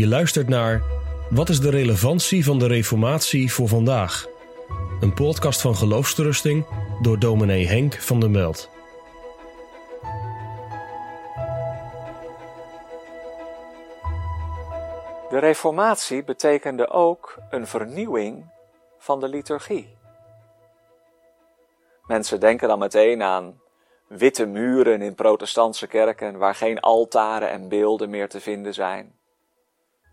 Je luistert naar Wat is de relevantie van de Reformatie voor vandaag? Een podcast van Geloofsterusting door dominee Henk van der Meld. De Reformatie betekende ook een vernieuwing van de liturgie. Mensen denken dan meteen aan witte muren in protestantse kerken waar geen altaren en beelden meer te vinden zijn.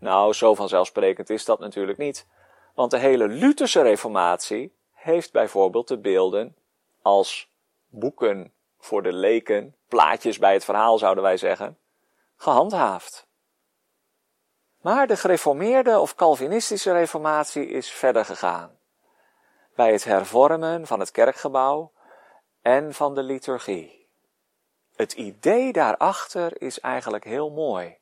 Nou, zo vanzelfsprekend is dat natuurlijk niet, want de hele Lutherse reformatie heeft bijvoorbeeld de beelden als boeken voor de leken, plaatjes bij het verhaal zouden wij zeggen, gehandhaafd. Maar de gereformeerde of Calvinistische reformatie is verder gegaan. Bij het hervormen van het kerkgebouw en van de liturgie. Het idee daarachter is eigenlijk heel mooi.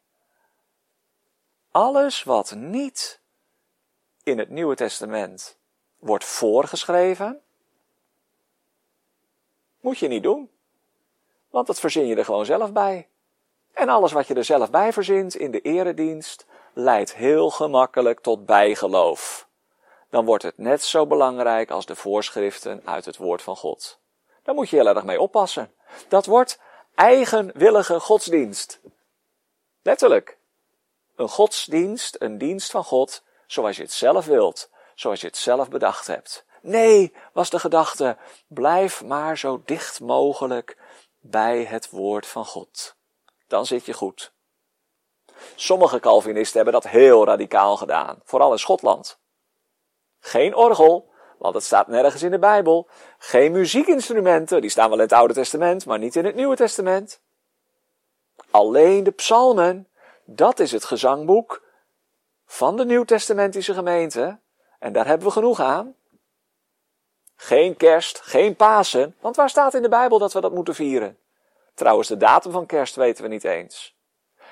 Alles wat niet in het Nieuwe Testament wordt voorgeschreven, moet je niet doen. Want dat verzin je er gewoon zelf bij. En alles wat je er zelf bij verzint in de eredienst, leidt heel gemakkelijk tot bijgeloof. Dan wordt het net zo belangrijk als de voorschriften uit het woord van God. Daar moet je heel erg mee oppassen. Dat wordt eigenwillige godsdienst. Letterlijk. Een godsdienst, een dienst van God, zoals je het zelf wilt, zoals je het zelf bedacht hebt. Nee, was de gedachte, blijf maar zo dicht mogelijk bij het woord van God. Dan zit je goed. Sommige Calvinisten hebben dat heel radicaal gedaan, vooral in Schotland. Geen orgel, want het staat nergens in de Bijbel. Geen muziekinstrumenten, die staan wel in het Oude Testament, maar niet in het Nieuwe Testament. Alleen de psalmen, dat is het gezangboek van de Nieuwtestamentische gemeente. En daar hebben we genoeg aan. Geen kerst, geen Pasen, want waar staat in de Bijbel dat we dat moeten vieren? Trouwens, de datum van kerst weten we niet eens.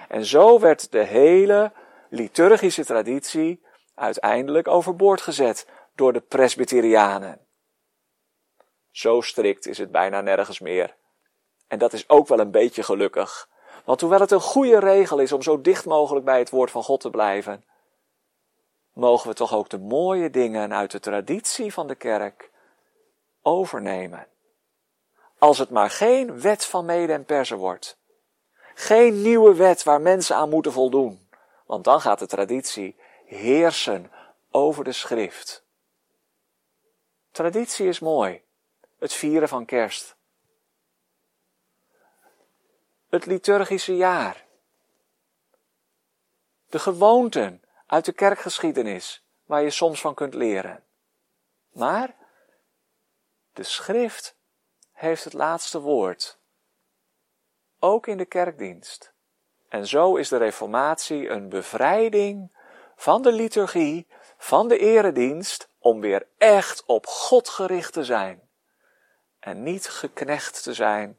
En zo werd de hele liturgische traditie uiteindelijk overboord gezet door de Presbyterianen. Zo strikt is het bijna nergens meer. En dat is ook wel een beetje gelukkig. Want hoewel het een goede regel is om zo dicht mogelijk bij het woord van God te blijven, mogen we toch ook de mooie dingen uit de traditie van de kerk overnemen. Als het maar geen wet van mede en persen wordt. Geen nieuwe wet waar mensen aan moeten voldoen. Want dan gaat de traditie heersen over de schrift. Traditie is mooi. Het vieren van kerst. Het liturgische jaar. De gewoonten uit de kerkgeschiedenis waar je soms van kunt leren. Maar de schrift heeft het laatste woord. Ook in de kerkdienst. En zo is de Reformatie een bevrijding van de liturgie, van de eredienst, om weer echt op God gericht te zijn. En niet geknecht te zijn